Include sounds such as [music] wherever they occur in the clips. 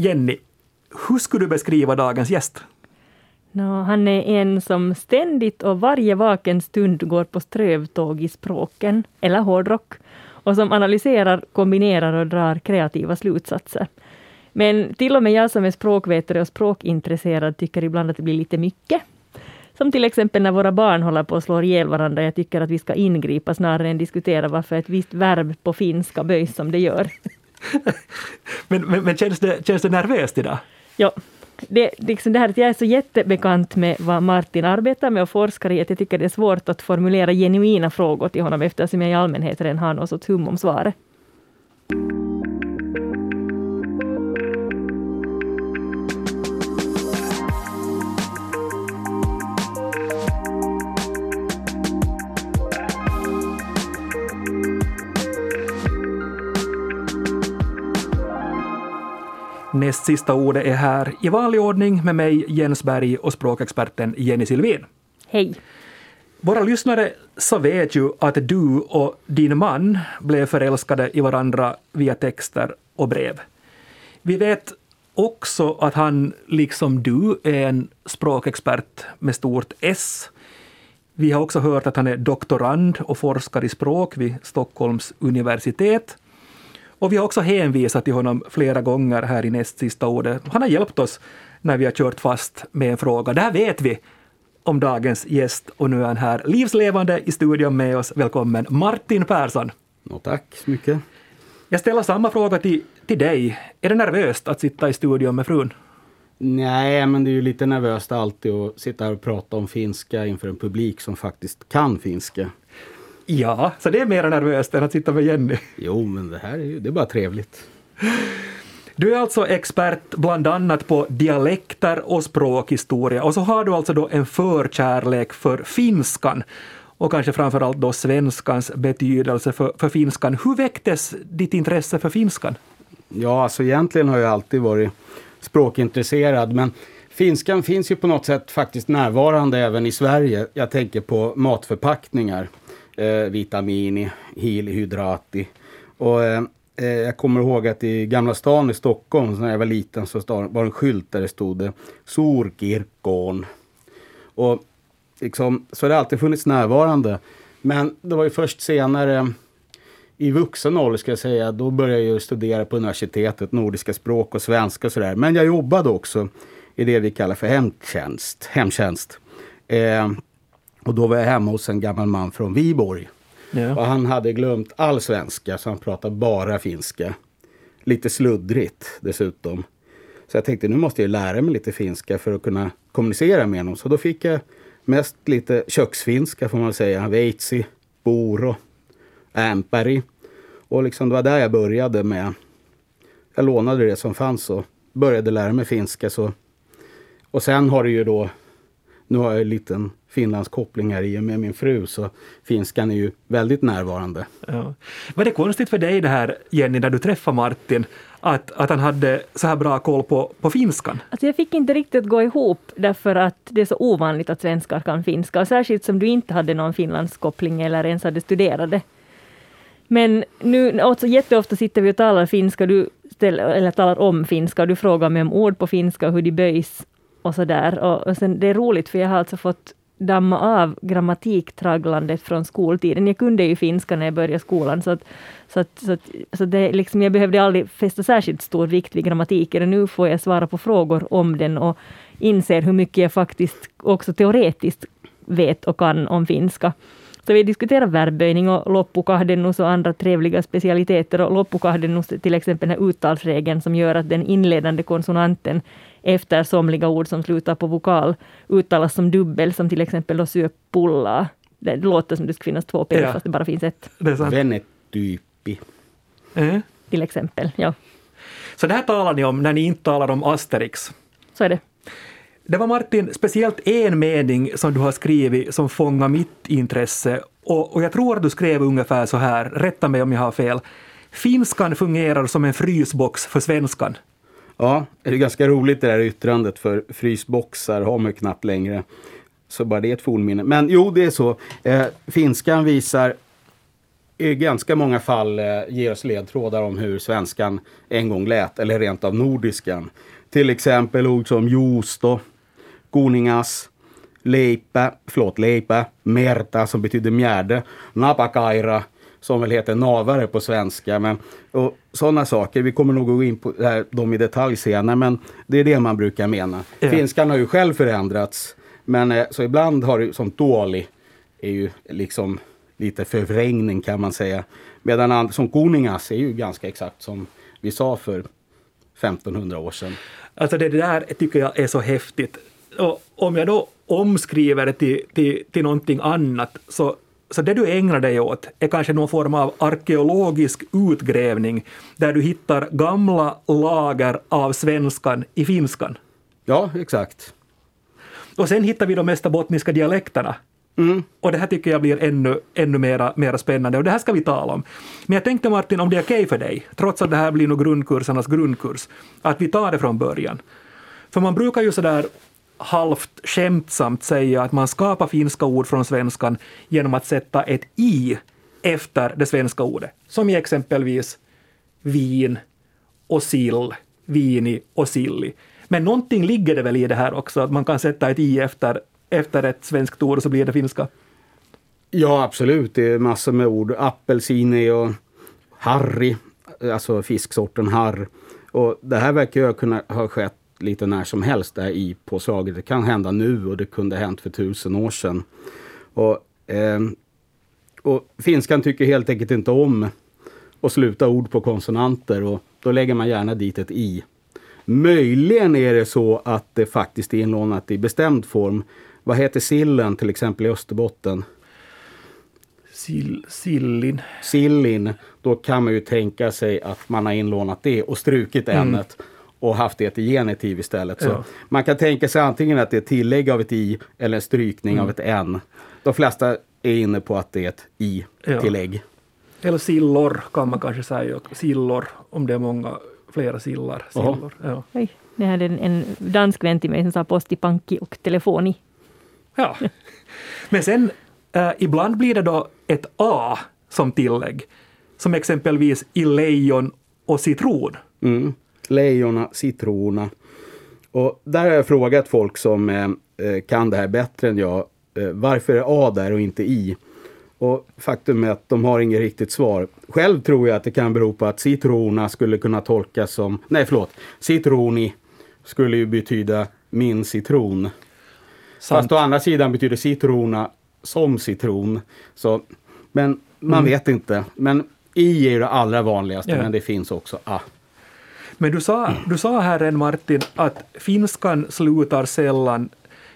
Jenny, hur skulle du beskriva dagens gäst? No, han är en som ständigt och varje vaken stund går på strövtåg i språken, eller hårdrock, och som analyserar, kombinerar och drar kreativa slutsatser. Men till och med jag som är språkvetare och språkintresserad tycker ibland att det blir lite mycket. Som till exempel när våra barn håller på att slå ihjäl varandra. Jag tycker att vi ska ingripa snarare än diskutera varför ett visst verb på finska böjs som det gör. [laughs] men men, men känns, det, känns det nervöst idag? Ja, det, liksom det här att jag är så jättebekant med vad Martin arbetar med och forskar i, att jag tycker det är svårt att formulera genuina frågor till honom eftersom jag i allmänhet redan har något sorts hum om svaret. Näst sista ordet är här i vanlig ordning med mig Jens Berg och språkexperten Jenny Silvin. Hej. Våra lyssnare så vet ju att du och din man blev förälskade i varandra via texter och brev. Vi vet också att han, liksom du, är en språkexpert med stort S. Vi har också hört att han är doktorand och forskar i språk vid Stockholms universitet. Och vi har också hänvisat till honom flera gånger här i näst sista ordet. Han har hjälpt oss när vi har kört fast med en fråga. Det här vet vi om dagens gäst och nu är han här livslevande i studion med oss. Välkommen Martin Persson. No, tack så mycket. Jag ställer samma fråga till, till dig. Är det nervöst att sitta i studion med frun? Nej, men det är ju lite nervöst alltid att sitta här och prata om finska inför en publik som faktiskt kan finska. Ja, så det är mer nervöst än att sitta med Jenny. Jo, men det här är ju det är bara trevligt. Du är alltså expert bland annat på dialekter och språkhistoria och så har du alltså då en förkärlek för finskan och kanske framförallt då svenskans betydelse för, för finskan. Hur väcktes ditt intresse för finskan? Ja, alltså egentligen har jag alltid varit språkintresserad men finskan finns ju på något sätt faktiskt närvarande även i Sverige. Jag tänker på matförpackningar eh, vitamini, hydrati. Och eh, eh, jag kommer ihåg att i Gamla stan i Stockholm när jag var liten så var det en skylt där det stod eh, Sorkirkon. Och liksom, så det alltid funnits närvarande. Men det var ju först senare i vuxen ålder ska jag säga, då började jag studera på universitetet, nordiska språk och svenska och sådär. Men jag jobbade också i det vi kallar för hemtjänst. hemtjänst. Eh, och då var jag hemma hos en gammal man från Viborg. Ja. Och han hade glömt all svenska så han pratade bara finska. Lite sluddrigt dessutom. Så jag tänkte nu måste jag lära mig lite finska för att kunna kommunicera med honom. Så då fick jag mest lite köksfinska får man säga. Veitsi, Boro, Ämpäri. Och liksom det var där jag började med. Jag lånade det som fanns och började lära mig finska. Så. Och sen har det ju då, nu har jag en liten Finlands koppling här i och med min fru så finskan är ju väldigt närvarande. Ja. Var det konstigt för dig det här Jenny när du träffade Martin att, att han hade så här bra koll på, på finskan? Alltså jag fick inte riktigt gå ihop därför att det är så ovanligt att svenskar kan finska och särskilt som du inte hade någon Finlandskoppling eller ens hade studerat det. Men nu, alltså jätteofta sitter vi och talar finska, du ställer, eller talar om finska och du frågar mig om ord på finska och hur de böjs och sådär. Och, och sen, det är roligt för jag har alltså fått damma av grammatiktragglandet från skoltiden. Jag kunde ju finska när jag började skolan, så, att, så, att, så, att, så det liksom, jag behövde aldrig fästa särskilt stor vikt vid grammatiken. Och nu får jag svara på frågor om den och inser hur mycket jag faktiskt också teoretiskt vet och kan om finska. Så vi diskuterar verbböjning och loppukahdennus och andra trevliga specialiteter. Och loppukahdennus till exempel den här uttalsregeln som gör att den inledande konsonanten efter somliga ord som slutar på vokal uttalas som dubbel, som till exempel då syöpulla. Det låter som det skulle finnas två p ja. fast det bara finns ett. Venetypi. Mm. Till exempel, ja. Så det här talar ni om när ni inte talar om Asterix? Så är det. Det var Martin, speciellt en mening som du har skrivit som fångar mitt intresse och, och jag tror att du skrev ungefär så här, rätta mig om jag har fel. Finskan fungerar som en frysbox för svenskan. Ja, det är ganska roligt det där yttrandet för frysboxar har man ju knappt längre. Så bara det är ett fornminne. Men jo, det är så. Eh, finskan visar i ganska många fall eh, ger oss ledtrådar om hur svenskan en gång lät, eller rent av nordiskan. Till exempel ord som juusto, kuningas, leipä, förlåt, leipä, merta som betyder mjärde, napakaira som väl heter navare på svenska. Men, och sådana saker. Vi kommer nog gå in på här, dem i detalj senare, men det är det man brukar mena. Ja. Finskan har ju själv förändrats, men eh, så ibland har det som tuoli är ju liksom lite förvrängning kan man säga. Medan som kuningas är ju ganska exakt som vi sa för 1500 år sedan. Alltså det där tycker jag är så häftigt. Och om jag då omskriver det till, till, till någonting annat, så, så det du ägnar dig åt är kanske någon form av arkeologisk utgrävning, där du hittar gamla lager av svenskan i finskan. Ja, exakt. Och sen hittar vi de mesta bottniska dialekterna. Mm. Och det här tycker jag blir ännu, ännu mera, mera spännande och det här ska vi tala om. Men jag tänkte Martin, om det är okej för dig, trots att det här blir nog grundkursernas grundkurs, att vi tar det från början. För man brukar ju sådär halvt skämtsamt säga att man skapar finska ord från svenskan genom att sätta ett i efter det svenska ordet. Som i exempelvis vin och sill, vini och silli. Men någonting ligger det väl i det här också, att man kan sätta ett i efter, efter ett svenskt ord och så blir det finska. Ja, absolut. Det är massor med ord. Apelsini och harri, alltså fisksorten harr. Och det här verkar ju kunna ha skett lite när som helst där i påslaget. Det kan hända nu och det kunde ha hänt för tusen år sedan. Och, ehm, och finskan tycker helt enkelt inte om att sluta ord på konsonanter och då lägger man gärna dit ett i. Möjligen är det så att det faktiskt är inlånat i bestämd form. Vad heter sillen till exempel i Österbotten? Sill, sillin. Sillin, då kan man ju tänka sig att man har inlånat det och strukit ämnet och haft det i genitiv istället. Så Ja. Man kan tänka sig antingen att det är tillägg av ett i eller en strykning av ett n. De flesta är inne på att det är ett Ja. i-tillägg. Eller sillor kan man kanske säga. Sillor, om det är många, flera sillar. Sillor. Ja. Oj, det hade en, en dansk vän till mig som sa posti, pankki och telefoni. ja. Men sen, eh, ibland blir det då ett a som tillägg. Som exempelvis i lejon och citron. Mm. Lejona, citrona. Och där har jag frågat folk som eh, eh, kan det här bättre än jag. Eh, varför är A där och inte I? Och faktum är att de har inget riktigt svar. Själv tror jag att det kan bero på att citrona skulle kunna tolkas som, nej förlåt, citroni skulle ju betyda min citron. Sant. Fast å andra sidan betyder citrona som citron. Så, men man vet inte. Men I är det allra vanligaste, Ja. men det finns också A. Men du sa, du sa här än Martin att finskan slutar sällan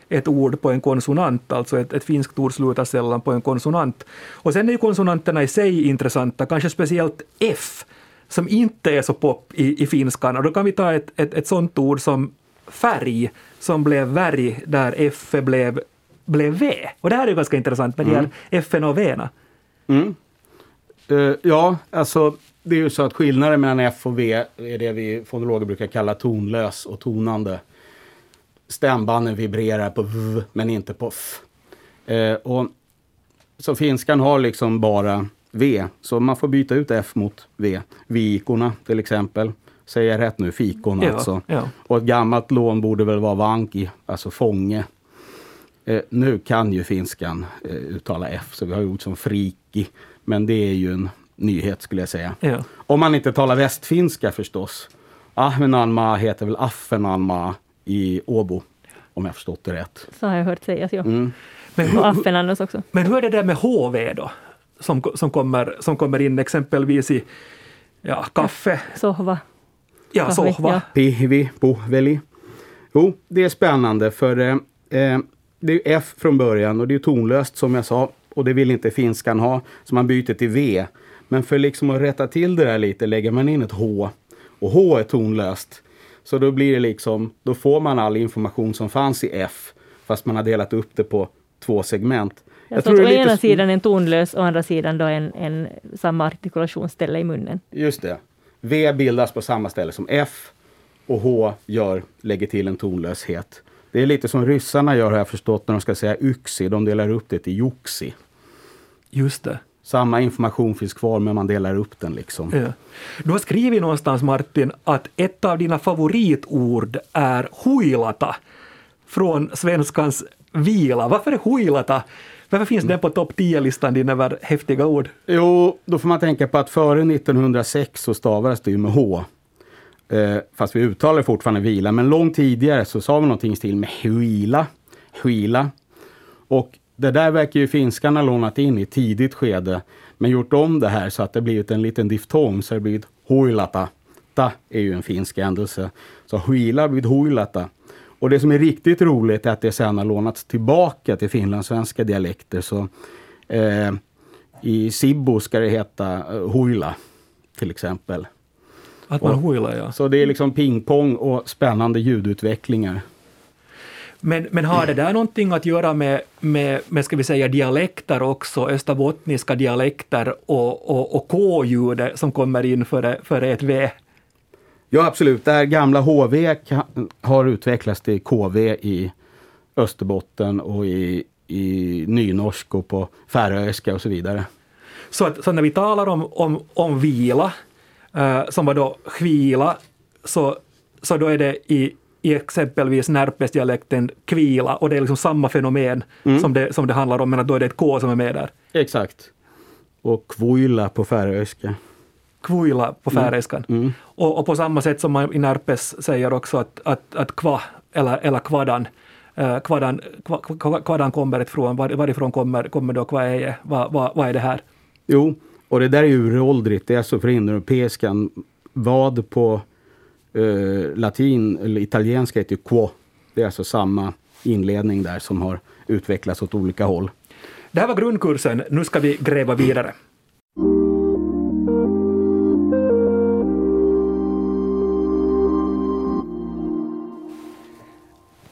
ett ord på en konsonant, alltså ett, ett finskt ord slutar sällan på en konsonant. Och sen är ju konsonanterna i sig intressanta, kanske speciellt F, som inte är så pop i, i finskan. Och då kan vi ta ett, ett, ett sånt ord som färg, som blev värg, där F blev, blev V. Och det här är ju ganska intressant med de här F och V. Mm. Eh, ja, alltså det är ju så att skillnaden mellan F och V är det vi fonologer brukar kalla tonlös och tonande. Stämbanden vibrerar på V men inte på F. Eh, och, så finskan har liksom bara V, så man får byta ut F mot V. Vikorna till exempel. Säger jag rätt nu? Fikorna Ja, alltså. ja. Och ett gammalt lån borde väl vara vanki, alltså fånge. Eh, nu kan ju finskan eh, uttala F, så vi har ord som friki. Men det är ju en nyhet skulle jag säga. Ja. Om man inte talar västfinska förstås. Ahvenanma heter väl Affenanma i Åbo. Om jag förstått det rätt. Så har jag hört sägas. Ja. Mm. Men, hur, Affenannas också. men hur är det där med HV då? Som, som, kommer, som kommer in exempelvis i ja, kaffe, Sohva. ja, Kahvi, sohva. ja. Pihvi, pohveli. Jo, det är spännande för eh, eh, det är F från början och det är tonlöst som jag sa. Och det vill inte finskan ha, så man byter till V. Men för liksom att rätta till det där lite lägger man in ett H. Och H är tonlöst. Så då blir det liksom, då får man all information som fanns i F. Fast man har delat upp det på två segment. Jag tror å ena sidan en tonlös, å andra sidan då en, en samma artikulationsställe i munnen. Just det. V bildas på samma ställe som F och H gör, lägger till en tonlöshet. Det är lite som ryssarna gör har jag förstått när de ska säga yxi. De delar upp det till joxi. Just det. Samma information finns kvar men man delar upp den liksom. Ja. Du har skrivit någonstans Martin att ett av dina favoritord är huilata från svenskans vila. Varför är huilata? Varför finns den på topp 10-listan din över häftiga ord? Jo, då får man tänka på att före 1906 så stavades det ju med H. Eh, fast vi uttalar fortfarande vila, men långt tidigare så sa vi någonting stil med huila, huila. Och det där verkar ju finskan ha lånat in i tidigt skede, men gjort om det här så att det blivit en liten diftong, så det blivit huilata. Ta är ju en finsk ändelse. Så huila har blivit huilata. Och det som är riktigt roligt är att det sen har lånats tillbaka till finlandssvenska dialekter. Så, eh, I Sibbo ska det heta eh, huila, till exempel. Att man huilar, ja. Så det är liksom pingpong och spännande ljudutvecklingar. Men, men har det där någonting att göra med, med, med ska vi säga, dialekter också, österbottniska dialekter och, och, och K-ljudet som kommer in före, före ett V? Ja, absolut. Det här gamla HV har utvecklats till KV i Österbotten och i, i nynorsk och på färöiska och så vidare. Så, att, så när vi talar om, om, om vila, eh, som var då hvila, så, så då är det i, i exempelvis Närpesdialekten kvila och det är liksom samma fenomen mm. som, det, som det handlar om, men att då är det ett K som är med där. Exakt. Och kvuila på färöiska. Kvuila på mm. färiskan. Mm. Mm. Och, och, på samma sätt som man i Närpes säger också att, att, att kva eller, eller kvadan, eh, kvadan, kva, kvadan kommer ifrån, var, varifrån kommer, kommer då kvaeje, vad, vad, vad är det här? Jo, och det där är ju uråldrigt, det är alltså för indoeuropeiskan. Vad på eh, latin eller italienska heter ju quo. Det är alltså samma inledning där som har utvecklats åt olika håll. Det här var grundkursen, nu ska vi gräva vidare.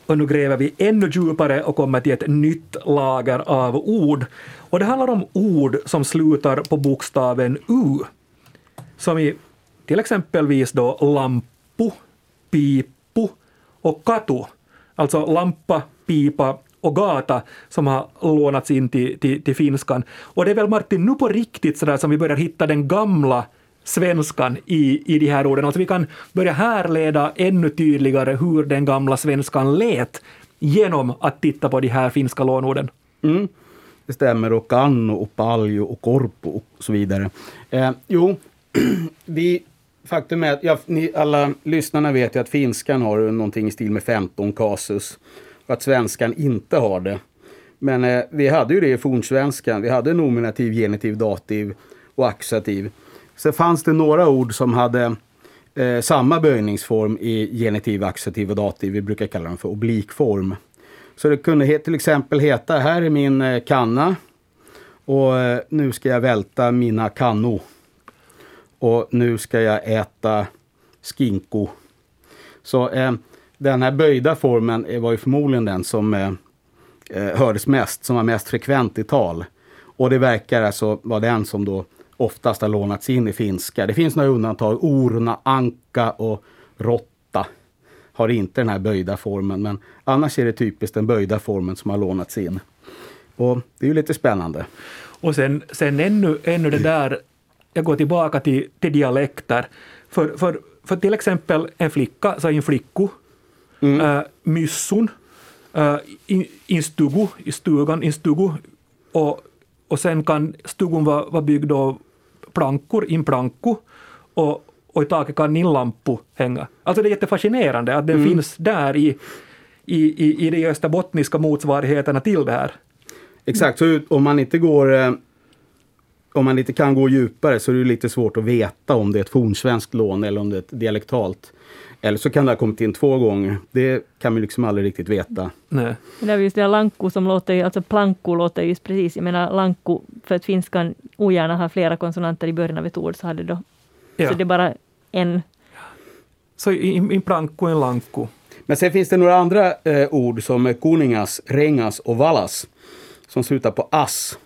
Och nu gräver vi ännu djupare och kommer till ett nytt lager av ord. Och det handlar om ord som slutar på bokstaven U. Som i till exempelvis då lampu, piippu och katu. Alltså lampa, pipa och gata som har lånats in till, till, till finskan. Och det är väl Martin nu på riktigt sådär som vi börjar hitta den gamla svenskan i, i de här orden. Alltså vi kan börja härleda ännu tydligare hur den gamla svenskan lät genom att titta på de här finska lånorden. Mm. Det stämmer, och kanno, och paljo, och korpo och så vidare. Eh, jo, [clears throat] vi, faktum är att ja, ni, alla lyssnarna vet ju att finskan har någonting i stil med 15 kasus och att svenskan inte har det. Men eh, vi hade ju det i fornsvenskan. Vi hade nominativ, genitiv, dativ och axativ. Sen fanns det några ord som hade eh, samma böjningsform i genitiv, accusativ och dativ. Vi brukar kalla dem för oblikform. Så det kunde till exempel heta, här är min eh, kanna och eh, nu ska jag välta mina kannor. Och nu ska jag äta skinko. Så eh, den här böjda formen eh, var ju förmodligen den som eh, eh, hördes mest, som var mest frekvent i tal. Och det verkar alltså vara den som då oftast har lånats in i finska. Det finns några undantag. Orna, anka och rotta har inte den här böjda formen. Men annars är det typiskt den böjda formen som har lånats in. Och det är ju lite spännande. Och sen, sen ännu, ännu det där, jag går tillbaka till, till dialekter. För, för, för till exempel en flicka, så en flicku, mm. äh, myssun, äh, in, instugu, i stugan, instugu, och, och sen kan stugun vara, vara byggd av plankor, in planko och, och i taket kan en lampu hänga. Alltså det är jättefascinerande att den mm. finns där i, i, i, i de österbottniska motsvarigheterna till det här. Exakt, så om man inte går eh, om man inte kan gå djupare så är det lite svårt att veta om det är ett fornsvenskt lån eller om det är ett dialektalt. Eller så kan det ha kommit in två gånger. Det kan man liksom aldrig riktigt veta. Nej. Det är just det lanku som låter, alltså planko låter just precis, jag menar lanku, för att finskan ogärna har flera konsonanter i början av ett ord så hade då, ja. så det är bara en. Så i planko en lanku. Men sen finns det några andra eh, ord som kuningas, rengas och valas som slutar på ass.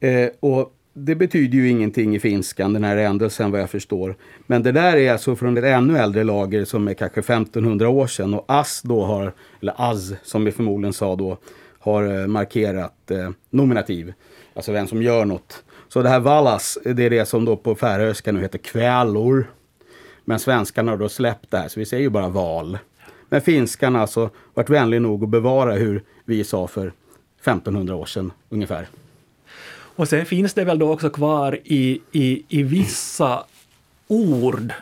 Eh, och det betyder ju ingenting i finskan, den här ändelsen vad jag förstår. Men det där är alltså från ett ännu äldre lager som är kanske 1500 år sedan. Och as då har, eller AS som vi förmodligen sa då, har eh, markerat eh, nominativ. Alltså vem som gör något. Så det här vallas, det är det som då på färöiska nu heter kvällor. Men svenskarna har då släppt det här, så vi säger ju bara val. Men finskarna har alltså varit vänlig nog att bevara hur vi sa för 1500 år sedan ungefär. Och sen finns det väl då också kvar i, i, i vissa ord,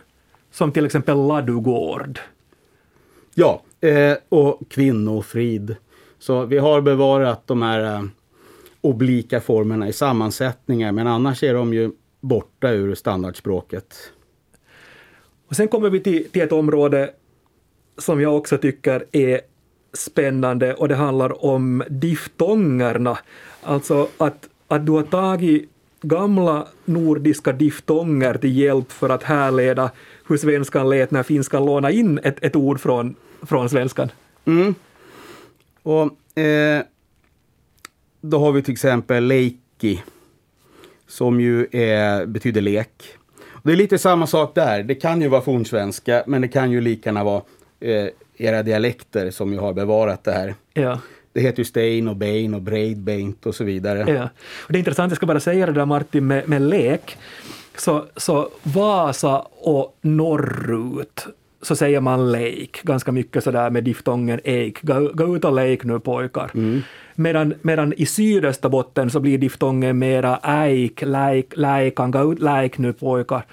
som till exempel ladugård. Ja, eh, och kvinnofrid. Så vi har bevarat de här eh, oblika formerna i sammansättningar, men annars är de ju borta ur standardspråket. Och sen kommer vi till, till ett område som jag också tycker är spännande och det handlar om diftongerna. Alltså att, att du har tagit gamla nordiska diftonger till hjälp för att härleda hur svenskan lät när finskan lånade in ett, ett ord från, från svenskan. Mm. Och eh, Då har vi till exempel leikki, som ju är, betyder lek. Och det är lite samma sak där. Det kan ju vara fornsvenska, men det kan ju lika gärna vara eh, era dialekter som ju har bevarat det här. Ja. Det heter ju Stein och Bein och Breidbeint och så vidare. Ja. Och det är intressant, jag ska bara säga det där Martin med, med lek. Så, så Vasa och norrut så säger man lek ganska mycket sådär med diftongen eik. Gå, gå ut och lek nu pojkar. Medan, medan i sydösterbotten så blir diftongen mera äik, läik, läikan, gå ut, läik nu pojkar.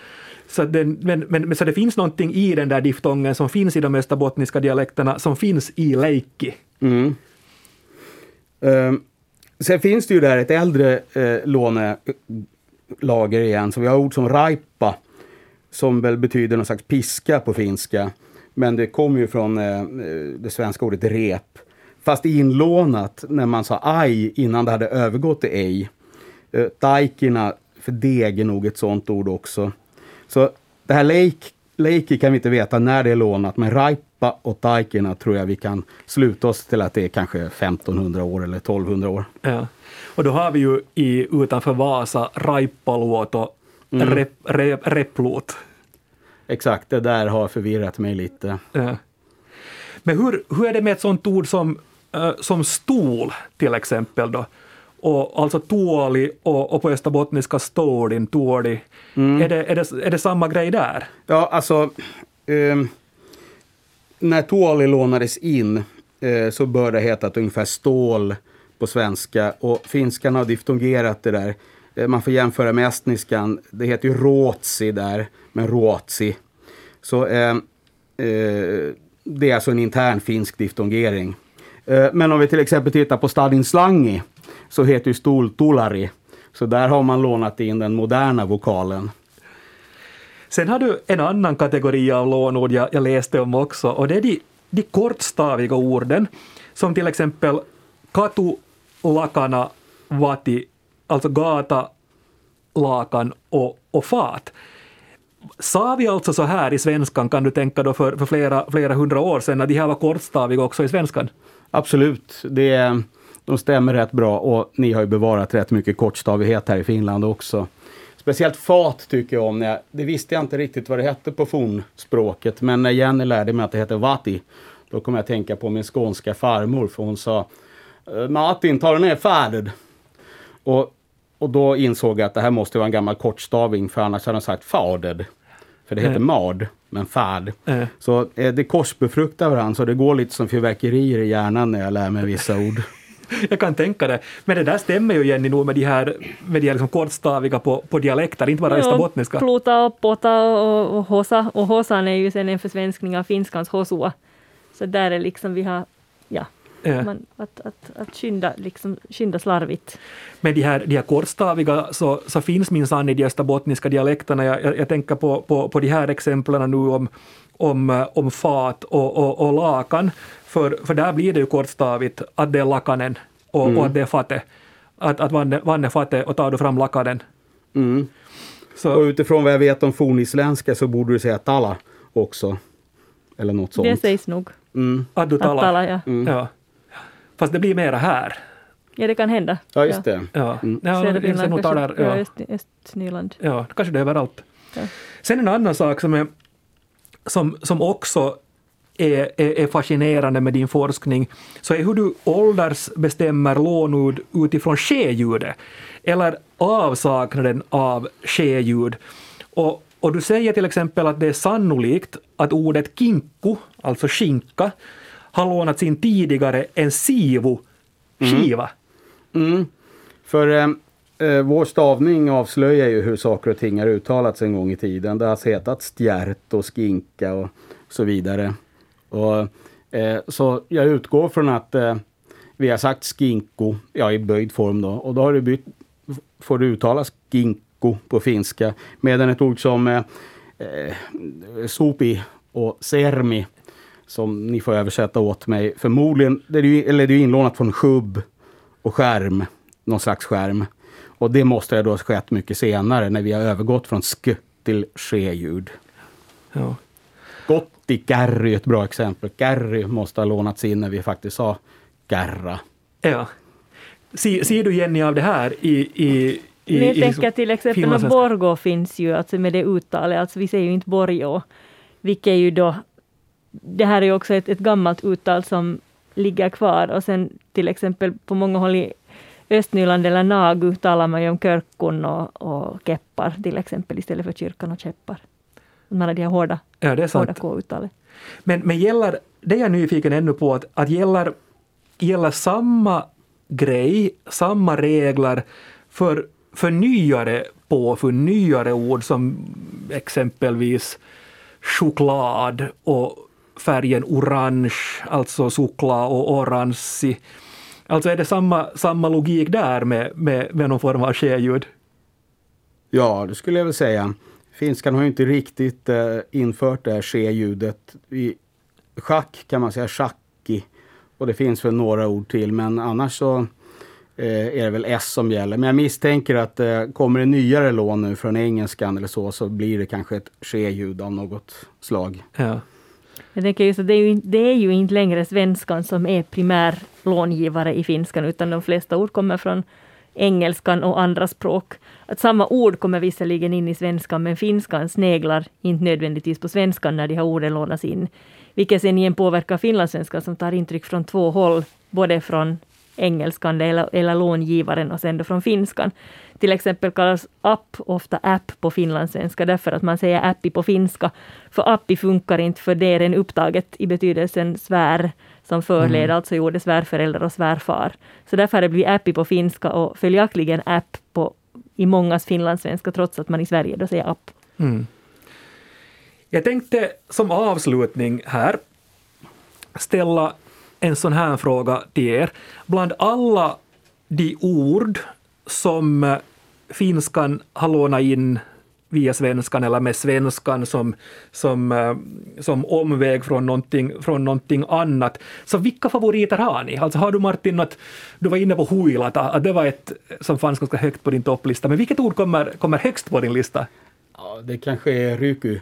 Så, den, men, men, så det finns någonting i den där diftongen som finns i de österbottniska dialekterna som finns i leikki. Mm. Ehm, sen finns det ju där ett äldre eh, lånelager igen. Så vi har ord som raipa som väl betyder någon slags piska på finska. Men det kommer ju från eh, eh, det svenska ordet rep. Fast inlånat när man sa aj innan det hade övergått till ej. Eh, taikina, för deg är nog ett sånt ord också. Så det här leiki kan vi inte veta när det är lånat, men raipa och taikina tror jag vi kan sluta oss till att det är kanske 1500 år eller 1200 år. Ja. Och då har vi ju i, utanför Vasa Raippoluot och rep, rep, Replot. Exakt, det där har förvirrat mig lite. Ja. Men hur, hur är det med ett sånt ord som, eh, som stol till exempel då? Och alltså tuoli och, och på österbottniska stålin, tuoli. Är, det, är, det, är det samma grej där? Ja, alltså... ehm, när tuoli lånades in eh, så bör det heta ungefär stål på svenska. Och finskan har diftongerat det där. Eh, man får jämföra med estniskan. Det heter ju ruotsi där, men ruotsi. Så eh, eh, det är alltså en intern finsk diftongering. Eh, men om vi till exempel tittar på stadin slangi så heter ju stol tulari. Så där har man lånat in den moderna vokalen. Sen har du en annan kategori av lånord jag, jag läste om också och det är de, de kortstaviga orden som till exempel katu, lakana, vati, alltså gata, lakan och, och fat. Sa vi alltså så här i svenskan, kan du tänka då för, för flera, flera hundra år sedan, att de här var kortstaviga också i svenskan? Absolut, det, de stämmer rätt bra och ni har ju bevarat rätt mycket kortstavighet här i Finland också. Speciellt fat tycker jag om. När jag, det visste jag inte riktigt vad det hette på fornspråket men när Jenny lärde mig att det heter vati då kom jag att tänka på min skånska farmor för hon sa "Eh, Martin, tar du ner färdet? Och, och då insåg jag att det här måste vara en gammal kortstaving för annars hade de sagt faded. För det heter Mm. mad, men färd. Mm. Så eh, det korsbefruktar varandra så det går lite som fyrverkerier i hjärnan när jag lär mig vissa ord. [laughs] Jag kan tänka det. Men det där stämmer ju Jenny nog med de här, med de här liksom kortstaviga på, på dialekter, inte bara österbottniska. Pluta och pota och, och hosa. Och hosan är ju sen en försvenskning av finskans hosua. Så där är liksom vi har, ja, Ja. man, att, att, att skynda, liksom, skynda slarvigt. Men de här, de här kortstaviga så, så finns minsann i de österbottniska dialekterna. Jag, jag, jag tänker på, på, på de här exemplen nu om, om, eh, om fat och, och, och lakan. För, för där blir det ju kortstavigt att det är lakanen och, och att det är fatet. Att, att vann, vann är fatet och tar du fram lakanen. Mm. Så, Och utifrån vad jag vet om fornisländska så borde du säga tala också. Eller något sånt. Det sägs nog. Mm. att du Att talar. tala, ja. Ja. Fast det blir mera här. Ja, det kan hända. Ja, just det. Ja, Mm. ja, Södra jag ser Finland nog kanske, talar, ja. ja. Öst, Östnyland. Ja, kanske det är överallt. Ja. Sen en annan sak som, är, som, som också är, är, är fascinerande med din forskning, så är hur du åldersbestämmer lånord utifrån ske-ljudet, eller avsaknaden av ske-ljud. Och, och du säger till exempel att det är sannolikt att ordet kinko, alltså skinka, har lånats in tidigare än sivo, skiva. Mm. mm. För eh, eh, vår stavning avslöjar ju hur saker och ting har uttalats en gång i tiden. Det har hetat stjärt och skinka och så vidare. Och, eh, så jag utgår från att eh, vi har sagt skinko, ja i böjd form då, och då har du bytt, får du uttala skinko på finska. Medan ett ord som eh, eh, sopi och sermi som ni får översätta åt mig. Förmodligen, det är ju, eller det är inlånat från shubb och skärm, någon slags skärm. Och det måste då ha skett mycket senare när vi har övergått från sk till ske-ljud. Ja. Gotti Gary är ett bra exempel. Gary måste ha lånats in när vi faktiskt sa Garra. Ja. Ser, ser du Jenny av det här i, i, i, Men jag i tänker till exempel att? Borgå finns ju, alltså med det uttalet, alltså vi säger ju inte Borgå, vilket är ju då, det här är ju också ett, ett gammalt uttal som ligger kvar och sen till exempel på många håll i Östnyland eller Nagu talar man ju om körkun och, och keppar till exempel istället för kyrkan och käppar. Man har de här hårda, Ja, det är hårda sant. K-uttalet. Men, men gäller, det är jag nyfiken ännu på, att, att gäller, gäller samma grej, samma regler för, för nyare påfund, nyare ord som exempelvis choklad och färgen orange, alltså sukla och orange. Alltså är det samma, samma logik där med, med, med någon form av ske-ljud? Ja, det skulle jag väl säga. Finskan har ju inte riktigt eh, infört det här ske-ljudet. I schack kan man säga schacki. Och det finns väl några ord till, men annars så eh, är det väl S som gäller. Men jag misstänker att eh, kommer det nyare lån nu från engelskan eller så, så blir det kanske ett ske-ljud av något slag. Ja. Jag tänker just att det är, ju, inte- det är ju inte längre svenskan som är primär långivare i finskan, utan de flesta ord kommer från engelskan och andra språk. Att samma ord kommer visserligen in i svenskan, men finskan sneglar inte nödvändigtvis på svenskan när de här orden lånas in. Vilket sen igen påverkar finlandssvenskan som tar intryck från två håll, både från engelskan eller, eller långivaren och sen då från finskan. Till exempel kallas app ofta app på finlandssvenska därför att man säger appi på finska. För appi funkar inte för det är en upptaget i betydelsen svär som förled, alltså gjorde svärförälder och svärfar. Så därför har det blivit appi på finska och följaktligen app på, i mångas finlandssvenska trots att man i Sverige då säger app. Mm. Jag tänkte som avslutning här ställa en sån här fråga till er. Bland alla de ord som eh, finskan har lånat in via svenskan eller med svenskan som, som, eh, som omväg från någonting, från någonting annat. Så vilka favoriter har ni? Alltså har du Martin, att du var inne på huilata, att det var ett som fanns ganska högt på din topplista, men vilket ord kommer, kommer högst på din lista? Ja, det kanske är ryku.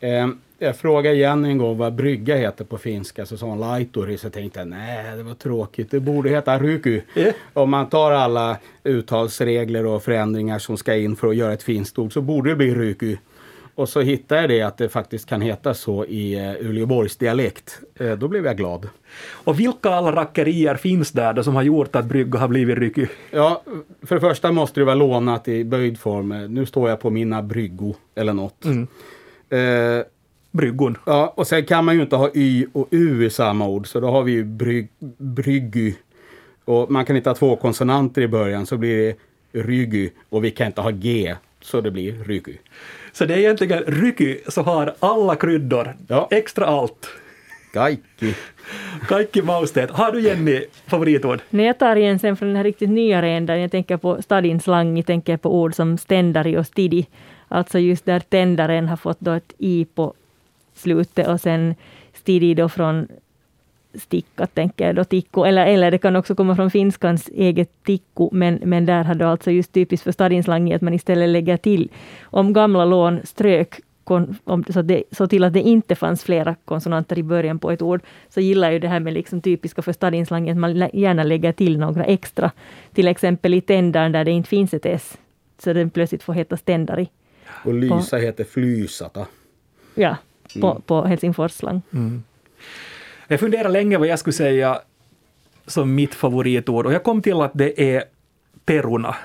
Ehm, Eh, jag frågade igen en gång vad brygga heter på finska, så sa hon laituri, så tänkte jag nej, det var tråkigt, det borde heta ryky. Ja. Om man tar alla uttalsregler och förändringar som ska in för att göra ett finskt ord så borde det bli ryky. Och så hittade jag det att det faktiskt kan heta så i uh, Uleåborgs dialekt. Eh, då blev jag glad. Och vilka alla rackerier finns där då som har gjort att brygga har blivit rycky? Ja, för det första måste det vara lånat i böjd form. Eh, Nu står jag på mina bryggo eller något. Mm. Eh, Bryggon. Ja, och sen kan man ju inte ha y och u i samma ord, så då har vi ju bryg, bryggy. Och man kan inte ha två konsonanter i början, så blir det ryggy. Och vi kan inte ha g, så det blir ryggy. Så det är egentligen rycky så har alla kryddor, Ja. extra allt. Kaikki. Kaikki mausteet. Har du Jenny favoritord? När jag tar igen sen från den här riktigt nya rändan, jag tänker på stadin slang, jag tänker på ord som ständari och stidi. Alltså just där tändaren har fått då ett i på slutet och sen stidi då från sticka, tänker jag då, tikku. Eller, eller det kan också komma från finskans eget tikku, men, men där har det alltså just typiskt för stadinslang att man istället lägger till, om gamla lån strök kon, om, så, det, så till att det inte fanns flera konsonanter i början på ett ord, så gillar ju det här med liksom typiska för stadinslang att man gärna lägger till några extra. Till exempel i tändaren där det inte finns ett s, så den plötsligt får heta ständari. Och lysa heter flysata. Ja, på, på Helsingforsslang. Mm. Jag funderade länge vad jag skulle säga som mitt favoritord och jag kom till att det är peruna,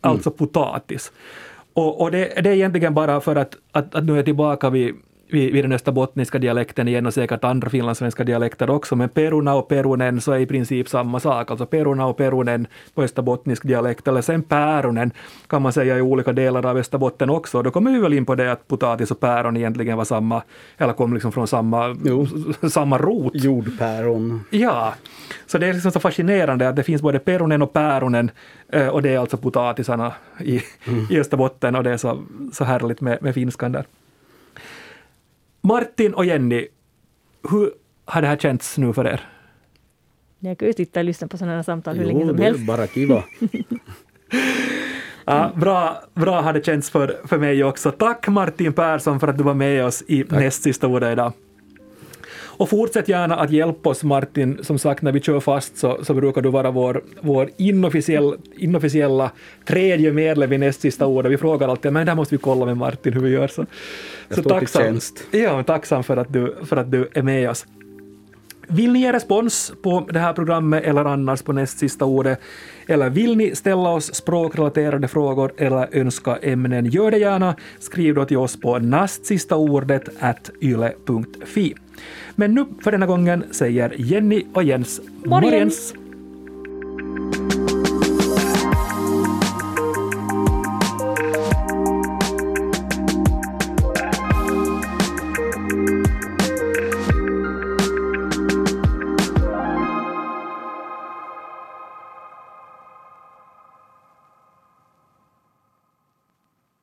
alltså potatis. Och, och det, det är egentligen bara för att, att, att nu är jag tillbaka vid vid, vid den österbottniska dialekten igen och säkert andra finlandssvenska dialekter också, men peruna och perunen så är i princip samma sak. Alltså peruna och perunen på österbottnisk dialekt, eller sen päronen kan man säga i olika delar av Österbotten också. Då kommer vi väl in på det att potatis och päron egentligen var samma, eller kom liksom från samma, [laughs] samma rot. Jordpäron. Ja, så det är liksom så fascinerande att det finns både perunen och päronen eh, och det är alltså potatisarna i, mm. i Österbotten och det är så, så härligt med, med finskan där. Martin och Jenny, hur har det här känts nu för er? Jag kan ju sitta och lyssna på sådana här samtal hur jo, länge som helst. Jo, bara kiva. [laughs] ja, bra, bra har det känts för, för mig också. Tack Martin Persson för att du var med oss i Tack. näst sista ordet idag. Och fortsätt gärna att hjälpa oss Martin, som sagt när vi kör fast så, så brukar du vara vår, vår inofficiell, inofficiella tredje medlem i näst sista ordet. Vi frågar alltid, men där måste vi kolla med Martin hur vi gör. Så, så tacksam, ja, tacksam för att, du, för att du är med oss. Vill ni ge respons på det här programmet eller annars på näst sista ordet? Eller vill ni ställa oss språkrelaterade frågor eller önska ämnen? Gör det gärna. Skriv då till oss på nastsistaordet yle.fi. Men nu för denna gången säger Jenny och Jens morgens. morgens.